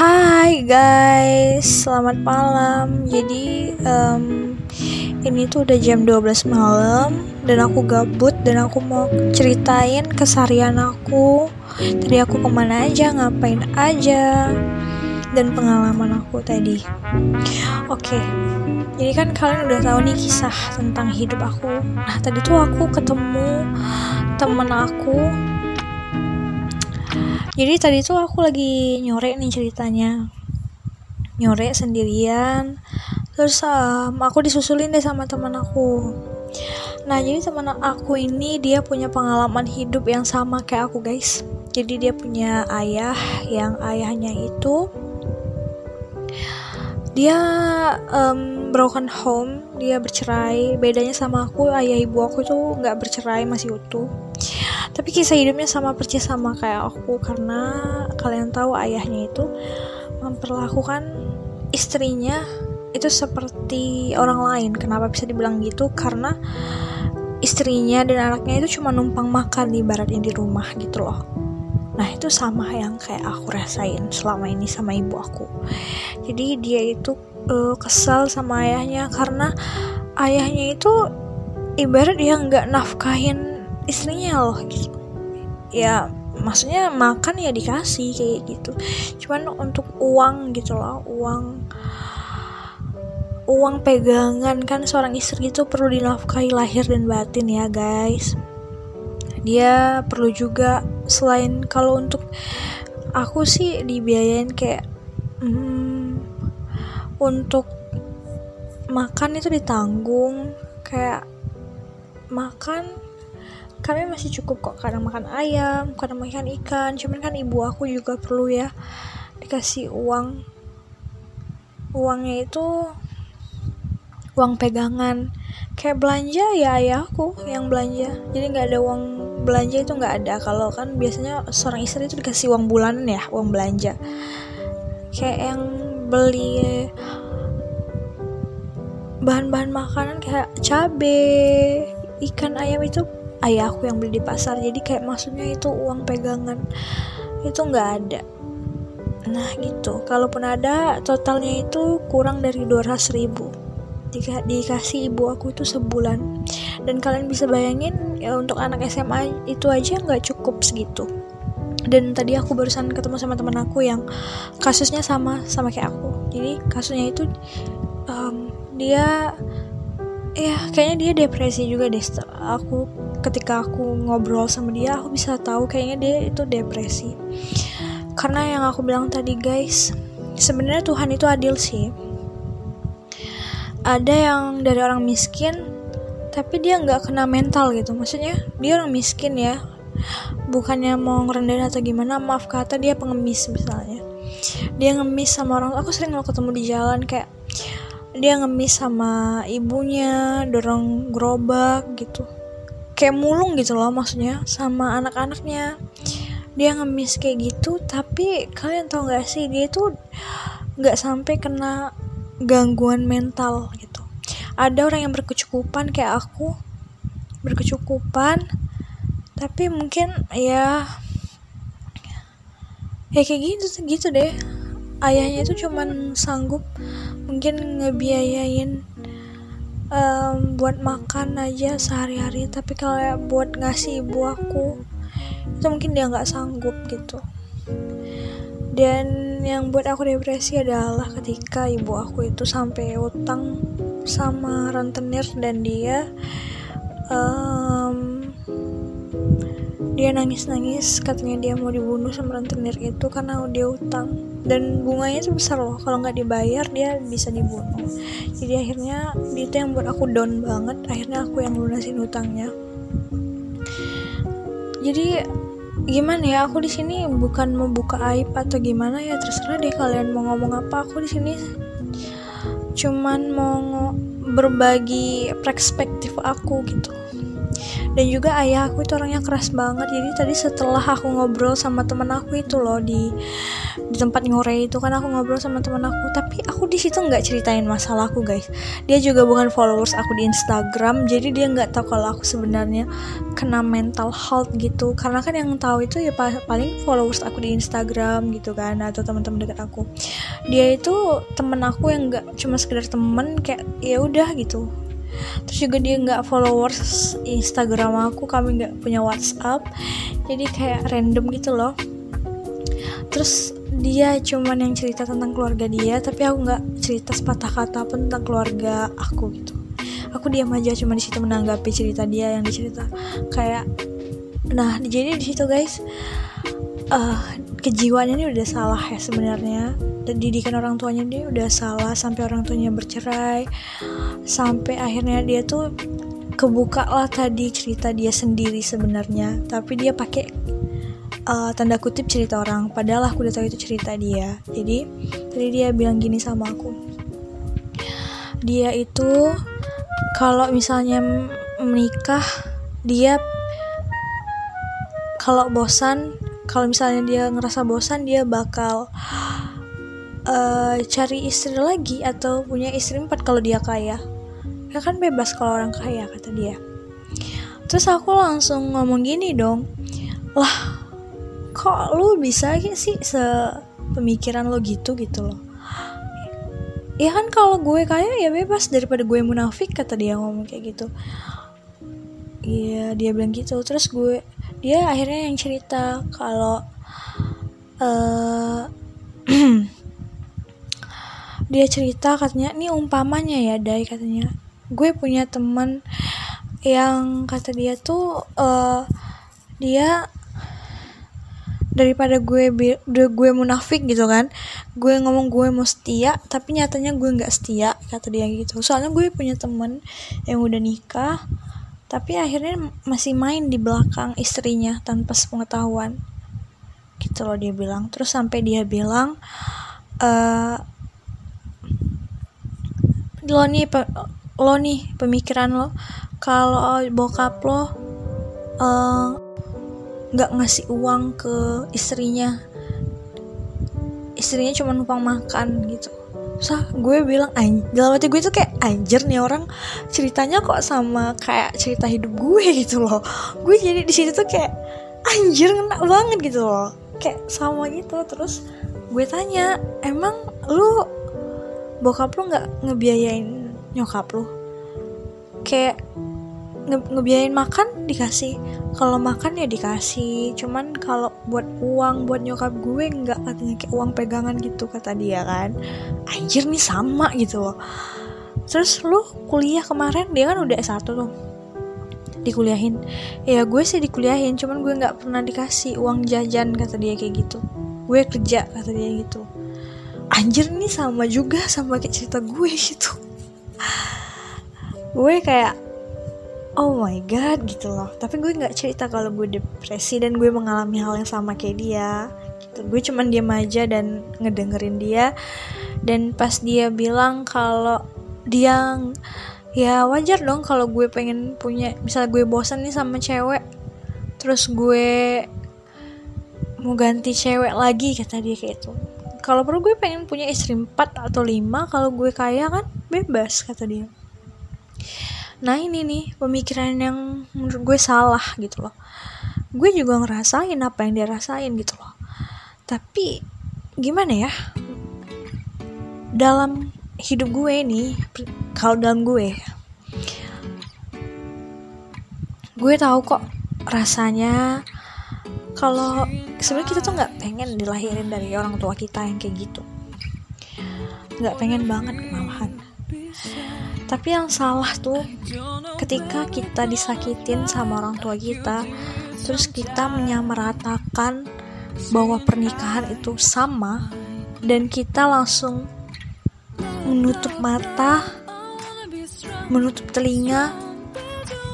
Hai guys, selamat malam. Jadi um, ini tuh udah jam 12 malam dan aku gabut dan aku mau ceritain kesarian aku. Tadi aku ke mana aja, ngapain aja, dan pengalaman aku tadi. Oke, jadi kan kalian udah tahu nih kisah tentang hidup aku. Nah tadi tuh aku ketemu temen aku jadi tadi tuh aku lagi nyore nih ceritanya. Nyore sendirian. Terus um, aku disusulin deh sama teman aku. Nah jadi teman aku ini dia punya pengalaman hidup yang sama kayak aku guys. Jadi dia punya ayah yang ayahnya itu dia um, broken home. Dia bercerai. Bedanya sama aku ayah ibu aku tuh nggak bercerai masih utuh tapi kisah hidupnya sama persis sama kayak aku karena kalian tahu ayahnya itu memperlakukan istrinya itu seperti orang lain. Kenapa bisa dibilang gitu? Karena istrinya dan anaknya itu cuma numpang makan di baratnya di rumah gitu loh. Nah itu sama yang kayak aku rasain selama ini sama ibu aku. Jadi dia itu uh, kesal sama ayahnya karena ayahnya itu ibarat dia nggak nafkahin istrinya loh gitu. Ya maksudnya makan ya dikasih kayak gitu. Cuman untuk uang gitu loh uang uang pegangan kan seorang istri itu perlu dinafkahi lahir dan batin ya guys. Dia perlu juga selain kalau untuk aku sih dibiayain kayak hmm, untuk makan itu ditanggung kayak makan kami masih cukup kok kadang makan ayam kadang makan ikan. Cuman kan ibu aku juga perlu ya dikasih uang. Uangnya itu uang pegangan. Kayak belanja ya ayahku yang belanja. Jadi nggak ada uang belanja itu nggak ada. Kalau kan biasanya seorang istri itu dikasih uang bulanan ya uang belanja. Kayak yang beli bahan-bahan makanan kayak cabe ikan ayam itu ayahku yang beli di pasar. Jadi kayak maksudnya itu uang pegangan. Itu nggak ada. Nah gitu. Kalaupun ada totalnya itu kurang dari 200 ribu. Dika, dikasih ibu aku itu sebulan. Dan kalian bisa bayangin ya untuk anak SMA itu aja nggak cukup segitu. Dan tadi aku barusan ketemu sama teman aku yang kasusnya sama sama kayak aku. Jadi kasusnya itu um, dia ya kayaknya dia depresi juga deh aku ketika aku ngobrol sama dia aku bisa tahu kayaknya dia itu depresi. Karena yang aku bilang tadi guys sebenarnya Tuhan itu adil sih. Ada yang dari orang miskin tapi dia nggak kena mental gitu. Maksudnya dia orang miskin ya. Bukannya mau ngerendahin atau gimana maaf kata dia pengemis misalnya. Dia ngemis sama orang aku sering lo ketemu di jalan kayak dia ngemis sama ibunya dorong gerobak gitu kayak mulung gitu loh maksudnya sama anak-anaknya. Dia ngemis kayak gitu tapi kalian tau gak sih dia itu nggak sampai kena gangguan mental gitu. Ada orang yang berkecukupan kayak aku berkecukupan tapi mungkin ya ya kayak gitu gitu deh. Ayahnya itu cuman sanggup mungkin ngebiayain um, buat makan aja sehari-hari tapi kalau buat ngasih ibu aku itu mungkin dia nggak sanggup gitu. Dan yang buat aku depresi adalah ketika ibu aku itu sampai utang sama rentenir dan dia um, dia nangis-nangis katanya dia mau dibunuh sama rentenir itu karena dia utang dan bunganya sebesar loh kalau nggak dibayar dia bisa dibunuh. Jadi akhirnya itu yang buat aku down banget akhirnya aku yang lunasin utangnya. Jadi gimana ya aku di sini bukan mau buka aib atau gimana ya terserah deh kalian mau ngomong apa. Aku di sini cuman mau berbagi perspektif aku gitu dan juga ayah aku itu orangnya keras banget. Jadi tadi setelah aku ngobrol sama temen aku itu loh di di tempat ngore itu kan aku ngobrol sama temen aku. Tapi aku di situ nggak ceritain masalahku guys. Dia juga bukan followers aku di Instagram. Jadi dia nggak tahu kalau aku sebenarnya kena mental health gitu. Karena kan yang tahu itu ya paling followers aku di Instagram gitu kan atau teman-teman dekat aku. Dia itu temen aku yang nggak cuma sekedar temen kayak ya udah gitu terus juga dia nggak followers Instagram aku kami nggak punya WhatsApp. Jadi kayak random gitu loh. Terus dia cuman yang cerita tentang keluarga dia tapi aku nggak cerita sepatah kata pun tentang keluarga aku gitu. Aku diam aja cuma di situ menanggapi cerita dia yang dicerita. Kayak nah jadi di situ guys uh, ini udah salah ya sebenarnya. Didikan orang tuanya dia udah salah sampai orang tuanya bercerai. Sampai akhirnya dia tuh kebuka lah tadi cerita dia sendiri sebenarnya. Tapi dia pakai uh, tanda kutip cerita orang. Padahal aku udah tahu itu cerita dia. Jadi tadi dia bilang gini sama aku. Dia itu kalau misalnya menikah dia kalau bosan kalau misalnya dia ngerasa bosan dia bakal uh, cari istri lagi atau punya istri empat kalau dia kaya. Ya kan bebas kalau orang kaya kata dia. Terus aku langsung ngomong gini dong lah kok lu bisa sih se pemikiran lo gitu gitu loh? Ya kan kalau gue kaya ya bebas. Daripada gue munafik kata dia ngomong kayak gitu. Iya dia bilang gitu. Terus gue dia akhirnya yang cerita kalau uh, dia cerita katanya ini umpamanya ya Dai katanya. Gue punya teman yang kata dia tuh uh, dia daripada gue gue munafik gitu kan gue ngomong gue mau setia tapi nyatanya gue nggak setia kata dia gitu. Soalnya gue punya temen yang udah nikah tapi akhirnya masih main di belakang istrinya tanpa sepengetahuan. Gitu loh dia bilang. Terus sampai dia bilang uh, lo nih lo nih pemikiran lo kalau bokap lo eh, nggak uh, ngasih uang ke istrinya istrinya cuma numpang makan gitu Sah, gue bilang dalam hati gue tuh kayak anjir nih orang ceritanya kok sama kayak cerita hidup gue gitu loh. Gue jadi di situ tuh kayak anjir ngena banget gitu loh. Kayak sama gitu. Terus gue tanya emang lu bokap lu nggak ngebiayain nyokap lu? Kayak nge ngebiayain makan dikasih. Kalau makan ya dikasih. Cuman kalau buat uang buat nyokap gue nggak katanya kayak uang pegangan gitu kata dia kan. Anjir nih sama gitu loh. Terus lu kuliah kemarin dia kan udah S1 tuh. Dikuliahin. Ya gue sih dikuliahin cuman gue nggak pernah dikasih uang jajan kata dia kayak gitu. Gue kerja kata dia gitu. Anjir nih sama juga sama kayak cerita gue gitu. Gue kayak oh my god gitu loh. Tapi gue nggak cerita kalau gue depresi dan gue mengalami hal yang sama kayak dia. Gitu. Gue cuman diam aja dan ngedengerin dia. Dan pas dia bilang kalau dia ya wajar dong kalau gue pengen punya misalnya gue bosan nih sama cewek terus gue mau ganti cewek lagi kata dia kayak itu kalau perlu gue pengen punya istri 4 atau 5 kalau gue kaya kan bebas kata dia nah ini nih pemikiran yang menurut gue salah gitu loh. Gue juga ngerasain apa yang dia rasain gitu loh. Tapi gimana ya? Dalam hidup gue ini kalau dalam gue gue tahu kok rasanya kalau sebenarnya kita tuh nggak pengen dilahirin dari orang tua kita yang kayak gitu. Nggak pengen banget malahan tapi yang salah tuh ketika kita disakitin sama orang tua kita terus kita menyamaratakan bahwa pernikahan itu sama dan kita langsung menutup mata menutup telinga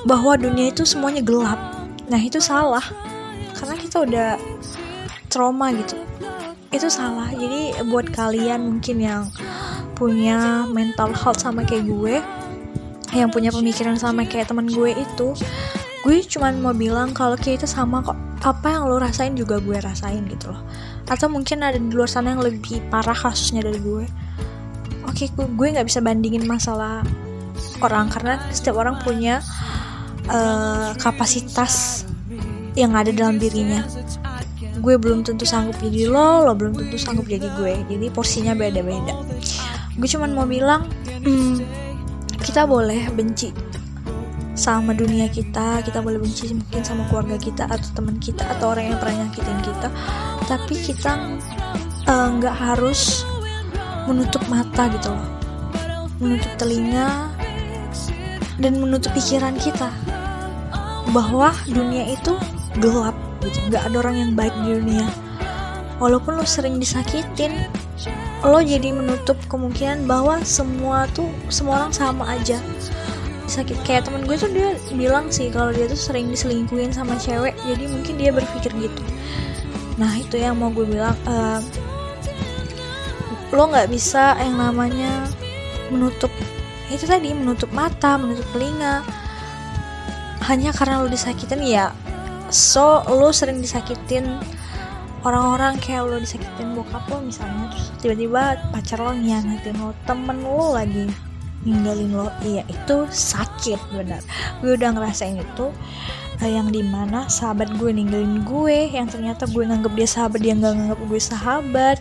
bahwa dunia itu semuanya gelap. Nah itu salah. Karena kita udah trauma gitu. Itu salah. Jadi buat kalian mungkin yang punya mental health sama kayak gue yang punya pemikiran sama kayak teman gue itu gue cuman mau bilang kalau kita sama kok. Apa yang lo rasain juga gue rasain gitu loh. Atau mungkin ada di luar sana yang lebih parah kasusnya dari gue. Oke gue nggak bisa bandingin masalah orang karena setiap orang punya uh, kapasitas yang ada dalam dirinya. Gue belum tentu sanggup jadi lo lo belum tentu sanggup jadi gue. Jadi porsinya beda-beda gue cuman mau bilang hmm, kita boleh benci sama dunia kita kita boleh benci mungkin sama keluarga kita atau teman kita atau orang yang pernah nyakitin kita tapi kita eh, nggak uh, harus menutup mata gitu loh. Menutup telinga dan menutup pikiran kita bahwa dunia itu gelap gitu. Nggak ada orang yang baik di dunia. Walaupun lo sering disakitin lo jadi menutup kemungkinan bahwa semua tuh semua orang sama aja. Sakit kayak temen gue tuh dia bilang sih kalau dia tuh sering diselingkuhin sama cewek jadi mungkin dia berpikir gitu. Nah itu yang mau gue bilang uh, lo nggak bisa yang namanya menutup itu tadi menutup mata menutup telinga. Hanya karena lo disakitin ya so lo sering disakitin orang-orang kayak lo disakitin bokap lo misalnya terus tiba-tiba pacar lo nyianatin lo temen lo lagi ninggalin lo iya itu sakit benar. Gue udah ngerasain itu uh, yang di mana sahabat gue ninggalin gue yang ternyata gue nganggap dia sahabat dia nggak nganggap gue sahabat.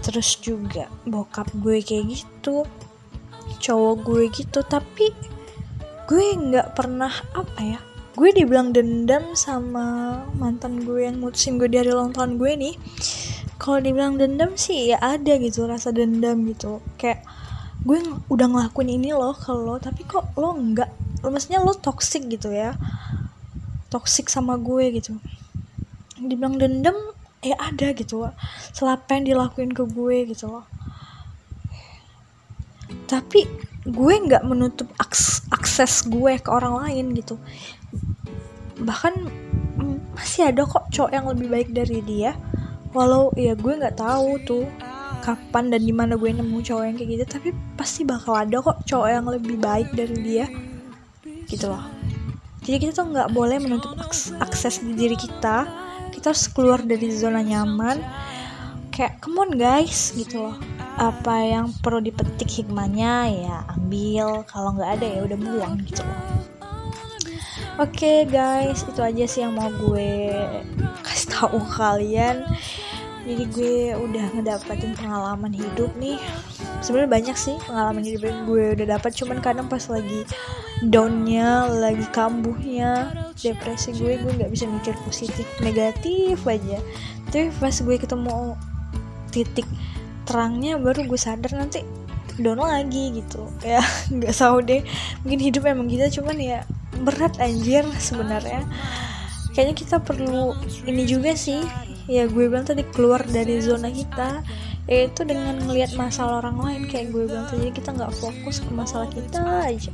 Terus juga bokap gue kayak gitu cowok gue gitu tapi gue nggak pernah apa ya gue dibilang dendam sama mantan gue yang mutusin gue dari ulang tahun gue nih. Kalau dibilang dendam sih ya ada gitu rasa dendam gitu. Kayak gue udah ngelakuin ini loh kalau tapi kok lo enggak? Lo maksudnya lo toxic gitu ya. Toxic sama gue gitu. Dibilang dendam ya ada gitu. Setelah apa yang dilakuin ke gue gitu. Loh tapi gue nggak menutup aks akses gue ke orang lain gitu bahkan masih ada kok cowok yang lebih baik dari dia. Walau ya gue nggak tahu tuh kapan dan di mana gue nemu cowok yang kayak gitu tapi pasti bakal ada kok cowok yang lebih baik dari dia. Gitu loh. Jadi kita tuh nggak boleh menutup akses di diri kita. Kita harus keluar dari zona nyaman. Kayak come on guys gitu loh. Apa yang perlu dipetik hikmahnya ya ambil. Kalau nggak ada ya udah buang gitu loh oke okay, guys itu aja sih yang mau gue kasih tahu kalian. Jadi gue udah ngedapetin pengalaman hidup nih. Sebenarnya banyak sih pengalaman hidup yang gue udah dapat cuman kadang pas lagi downnya lagi kambuhnya depresi gue gue nggak bisa mikir positif negatif aja. Tapi pas gue ketemu titik terangnya baru gue sadar nanti down lagi gitu. Ya nggak tahu deh. Mungkin hidup emang gitu cuman ya berat anjir sebenarnya. Kayaknya kita perlu ini juga sih. Ya gue bilang tadi keluar dari zona kita yaitu dengan melihat masalah orang lain kayak gue bilang tadi kita nggak fokus ke masalah kita aja.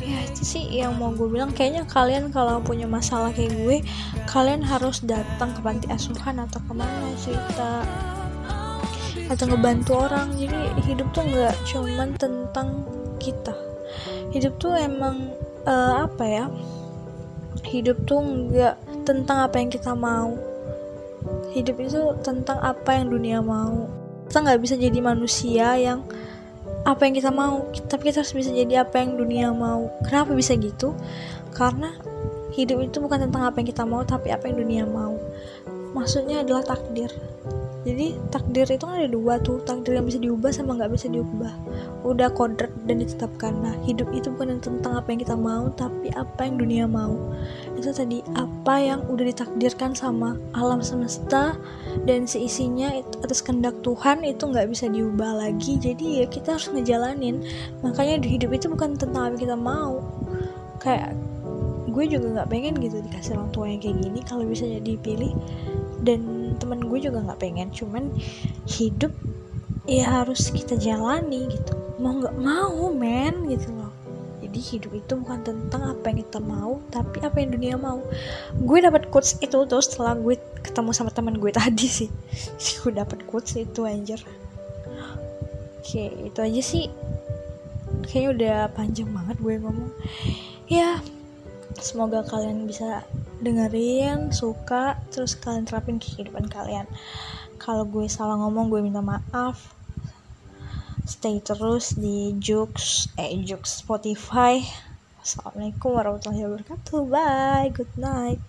Ya itu sih yang mau gue bilang. Kayaknya kalian kalau punya masalah kayak gue kalian harus datang ke panti asuhan atau ke mana cerita atau ngebantu orang. Jadi hidup tuh nggak cuman tentang kita. Hidup tuh emang uh, apa ya? Hidup tuh nggak tentang apa yang kita mau. Hidup itu tentang apa yang dunia mau. Kita nggak bisa jadi manusia yang apa yang kita mau. Tapi kita harus bisa jadi apa yang dunia mau. Kenapa bisa gitu? Karena hidup itu bukan tentang apa yang kita mau tapi apa yang dunia mau. Maksudnya adalah takdir jadi takdir itu kan ada dua tuh. Takdir yang bisa diubah sama nggak bisa diubah. Udah kodrat dan ditetapkan. Nah hidup itu bukan tentang apa yang kita mau tapi apa yang dunia mau. Itu tadi apa yang udah ditakdirkan sama alam semesta dan seisinya atas kehendak Tuhan itu nggak bisa diubah lagi. Jadi ya kita harus ngejalanin. Makanya hidup itu bukan tentang apa yang kita mau. Kayak gue juga nggak pengen gitu dikasih orang tua yang kayak gini kalau bisa jadi pilih dan temen gue juga nggak pengen cuman hidup ya harus kita jalani gitu. Mau nggak mau men gitu loh. Jadi hidup itu bukan tentang apa yang kita mau tapi apa yang dunia mau. Gue dapat quotes itu tuh setelah gue ketemu sama teman gue tadi sih. Gue dapat quotes itu anjir. Oke itu aja sih. Kayaknya udah panjang banget gue ngomong. Ya semoga kalian bisa dengerin suka terus kalian terapin ke kehidupan kalian. Kalau gue salah ngomong gue minta maaf. Stay terus di Jux eh Jux Spotify. Assalamualaikum warahmatullahi wabarakatuh. Bye good night